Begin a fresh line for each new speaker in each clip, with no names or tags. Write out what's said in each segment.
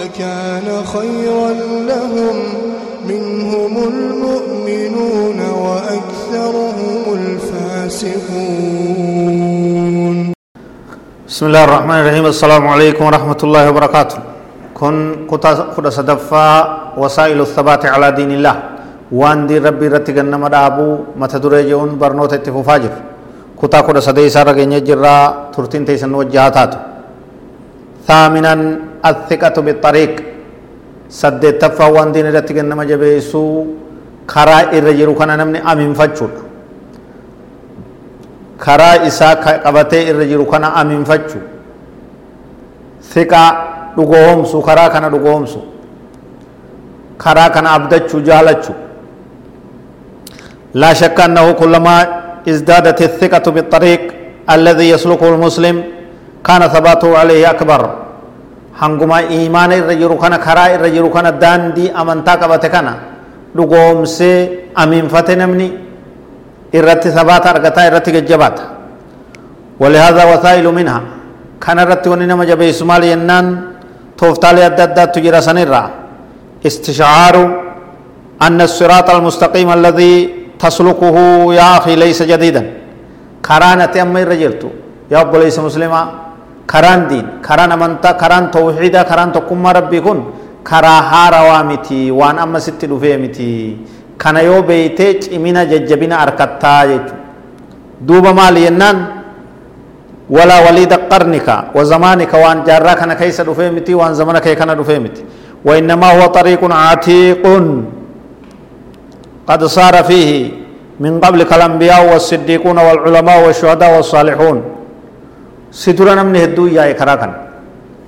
لكان خيرا لهم منهم المؤمنون وأكثرهم الفاسقون.
بسم الله الرحمن الرحيم. السلام عليكم ورحمة الله وبركاته. كن كتا صدفا وسائل الثبات على دين الله. وان دي ربي رتي غنم دابو متى درجون برنوت اتفاجر كتا كتا سديسا رغن جرا ترتين تيسن وجهاتاتو ثامنا الثقة بالطريق. سدت تفا وان دين رتي غنم جبيسو. كرا إرجرو كان نمني أمين فجر. karaa isaa qabatee irra jiru kana aminfachu thiqaa dhugoomsu karaa kana dhugoomsu karaa kana abdachuu jaalachu لا شك أنه كلما ازدادت الثقة بالطريق الذي يسلكه المسلم كان ثباته عليه أكبر. هنگما إيمان الرجل كان كراء الرجل كان داندي أمنتا قبت كان لقوم سي أمين فتنمني irratti sabaata argataa irratti gajjabaata ولهذا وسائل منها كان رت ونما جبيس مال ينان توفتالي أدد تجرى سنرا استشعار أن الصراط المستقيم الذي تسلكه يا أخي ليس جديدا كرانة أمي رجلتو يا أبو ليس مسلما كران دين كران أمانتا كران توحيدا كران تقوم ربي كن كرا هارا وامتي وان أما ست دفيمتي kana yoo beeytee cimina jajjabina arkattaa jechuudha duuba maali jennaan walaa waliida qarnika wa zamaanika waan jaarraa kana keessa dhufee miti waan zamana kee kana dhufee miti وإنما هو طريق عتيق قد صار فيه من قبلك الأنبياء والصديقون والعلماء والشهداء والصالحون سترنا من هدو يا كراكن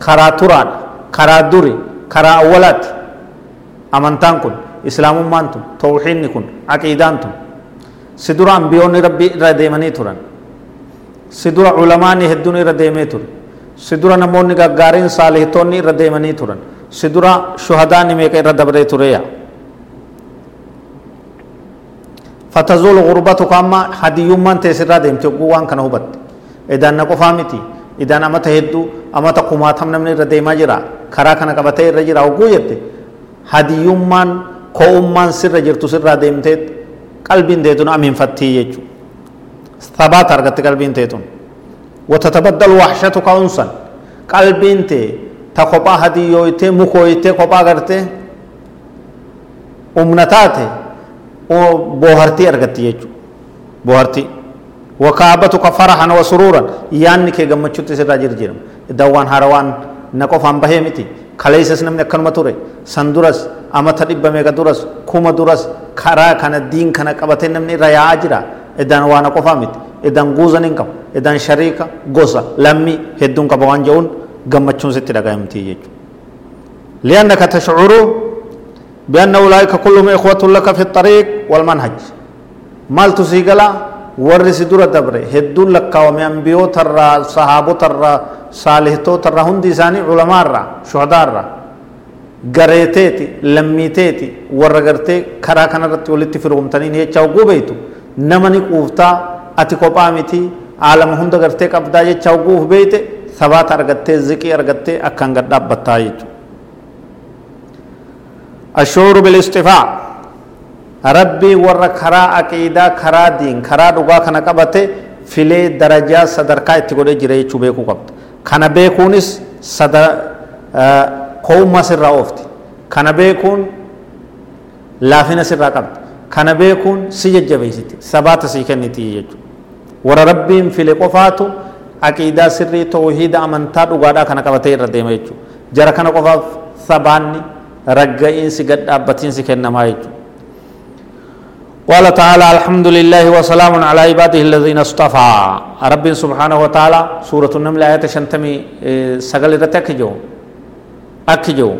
كرا تران كرا دوري كرا أولات أمانتان كن islaamummaan tun tawxiidni kun aqiidaan tun si dura ambiyoonni rabbii irra deemanii turan si dura culamaani hedduun irra deemee ture si dura namoonni gaggaariin saalihtoonni irra deemanii turan si dura meeqa irra dabree tureya فتزول غربتك أما هديومان تسرى ديم تقوان كان هبت إذا نقفا متي إذا أمت هدو أمت قماتهم نمني رديما جرا. خرا كان قبتي رجرا وقويت هديومان ko'ummaan sirra jirtu sirraa deemtee qalbiin teetun aminfattii jechuudha thabaata argatte qalbiin teetun وتتبدل وحشتك أنسا قلبي انت تقبا هديويته مكويته قبا غرته أمنتاته بوهرتي أرغتي يجو بوهرتي. وكابتك فرحا وسرورا يعني كي غمچوت سرا جرجرم دوان هروان نقف ام بهمتي duras amata dhibba meeqa duras kuma duras karaa kana diin kana qabatee namni irra yaa'aa jira edaan waana qofaa miti edaan guuzan hin qabu edaan shariika gosa lammii hedduun qaba waan je'uun gammachuun sitti dhaga'amtii jechuudha. لأنك تشعر بأن أولئك كلهم إخوة لك في الطريق والمنهج مال تسيقلا ومن أنبيو ترى صحابو ترى صالحتو ترى هندي ساني علماء را شهداء را gareeteeti lammiiteeti warra gartee karaa kanarratti walitti firoomtanii jechaa oguu beeytu nama ni quuftaa ati kophaa miti aalama hunda gartee qabdaa jechaa oguuf beeyte sabaata argattee ziqii argattee akkaan gad dhaabbattaa jechuudha. الشعور بالاستفاء rabbii warra karaa aqiidaa karaa diin karaa dhugaa kana qabate filee darajaa sadarkaa itti godhee jira jechuu beekuu qabda kana beekuunis kowummas irraa oofti. Kana beekuun laafina irraa qabdi. Kana beekuun si jajjabeessiti sabaata sii kenniti jechuudha warra rabbiin file qofaatu aqiidaa sirrii tawhiida amantaa dhugaadhaa kana qabatee irra deema jechuudha jara kana qofaaf sabaanni ragga'iinsi gad dhaabbatiinsi kennamaa jechuudha قال تعالى الحمد لله وسلام على عباده الذين اصطفى. رب سبحانه وتعالى سورة النمل آية شنتمي سقل رتك جو akki jiru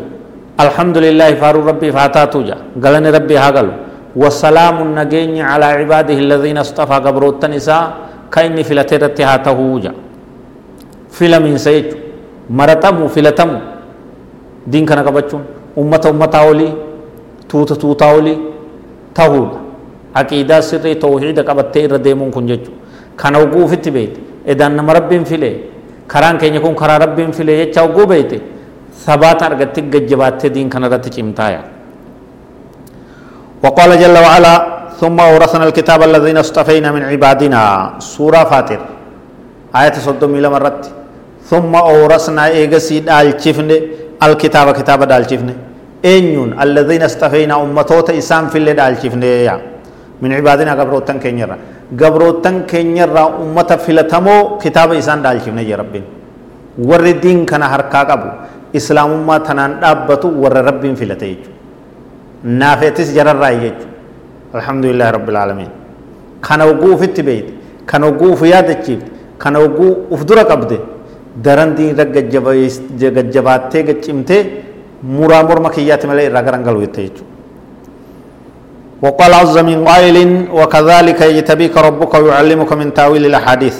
الحمد لله فارو ربي فاتاتو جا قلن ربي هاقلو والسلام النجين على عباده الذين اصطفى. قبروت نساء كإني فلترت هاته جا فيلم سيج مرتم فلتم دين كان قبچون أمة أمة أولي توت توت أولي تهول عقيدة سر توحيد قبتة رديمون كنجج كان وقوف التبيت إذا نم رب فيله كران كين يكون كرا رب فيله يتشاو قو بيته ثبات أرغتك جبات دين كان رتي چمتايا وقال جل وعلا ثم أورثنا الكتاب الذين اصطفينا من عبادنا سورة فاتر آية صدوم إلى مرت ثم أورثنا إيغسي دالچفن الكتاب كتاب دالچفن أينون الذين اصطفينا أمتوت إسام في اللي دالچفن يا من عبادنا قبروتن كينيرا قبروتن كينيرا أمة فلتمو كتاب إسان دالچفن يا ربين ور دين كان حركا قبو dhaabbatu warra rabbiin filate jechuudha naafeetis jararraa jechuudha alhamdulillahi rabbil aalamiin kana oguu ufitti beeyte kana oguu uf yaadachiifte kana oguu uf dura qabde daran diinirra gajjabaattee gaccimtee muraa morma kiyyaatti malee irraa garan galu jette jechuudha وقال عز من قائل وكذلك يجتبيك ربك ويعلمك من تأويل الأحاديث.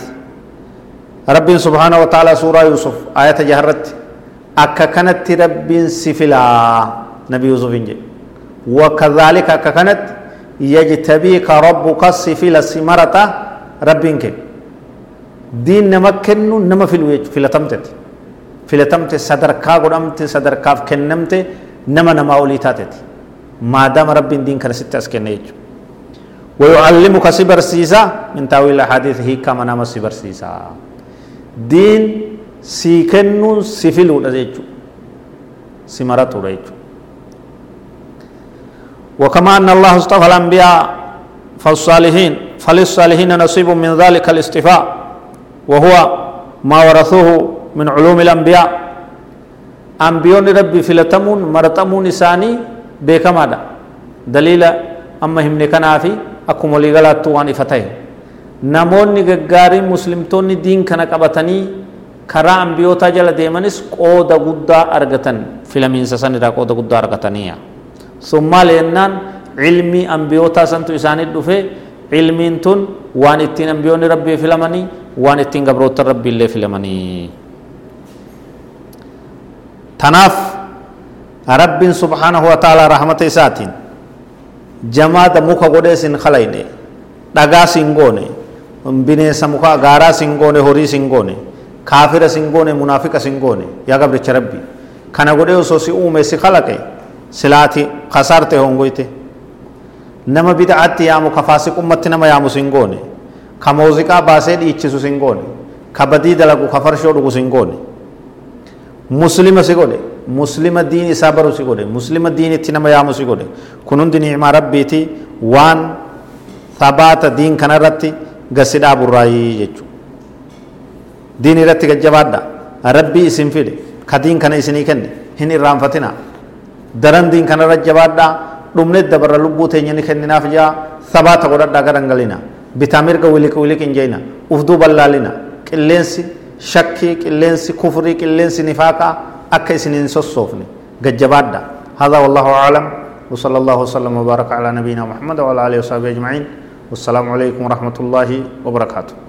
رب سبحانه وتعالى سورة يوسف آية جهرت. أكا كانت رب سفلا نبي يوسف إنجي. وكذلك أكا كانت يجتبيك ربك سفلا سمرتا ربك دين نمكن نما في الويج في لتمتت. في لتمتت صدر كاغو نمت صدر كاف كنمت نما نما أولي rabbiin diin kana sitti as kenne jechu ويعلمك سبر سيسا من تاويل الأحاديث هي كما نام سبر سيسا. دين filuudha jechuudha si maratuudha jechuudha وكما أن الله اصطفى الأنبياء فالصالحين فللصالحين نصيب من ذلك الاصطفاء. وهو ما ورثوه من علوم الأنبياء. أنبيون ربي فلتمون مرتمون إساني beekamaadha. Daliila amma himne kanaafi akkuma waliigalaattu waan ifa ta'e. Namoonni gaggaarii muslimtoonni diin kana qabatanii karaa ambiyootaa jala deemanis qooda guddaa argatan filamiinsa sanirraa qooda guddaa argataniiya. Summaa leennaan cilmii ambiyootaa santu isaanit dhufe cilmiin tun waan ittiin ambiyoonni rabbii filamanii waan ittiin gabroota rabbiillee filamanii. Tanaaf rabbiin subhaanahu wa ta'ala rahmata isaatiin jamaada muka godhee sin kalayne dhagaa sin goone bineensa muka gaaraa sin goone horii sin goone kaafira sin goone munaafiqa sin goone yaa gabricha rabbi kana godhee osoo si uume si kalaqe silaati kasaarte hongoyte nama bid'aatti yaamu ka faasiqummatti nama yaamu sin goone ka muuziqaa baasee dhiichisu sin goone ka badii dalagu ka farshoo dhugu sin goone muslima si godhe muslima diin isaa baru si godhe muslima diinitti nama yaamu si godhe kun hundi ni'imaa rabbiiti waan thabaata diin kanarratti gasi dhaaburraayii jechuudha diin irratti gajjabaadha rabbii isin fide ka diin kana isinii kenne hin irraanfatina daran diin kana irra jabaadha dhumne dabarra lubbuu teenya ni kenninaaf jaa sabaata godhadhaa garangalina bitaa mirga wiliq wiliq hin jeina ufduu ballaalina qilleensi shakkii qilleensi kufrii qilleensi nifaaqaa akka isin hin sossoofne هذا والله أعلم. وصلى الله وسلم وبارك على نبينا محمد وعلى آله وصحبه أجمعين. والسلام عليكم ورحمة الله وبركاته.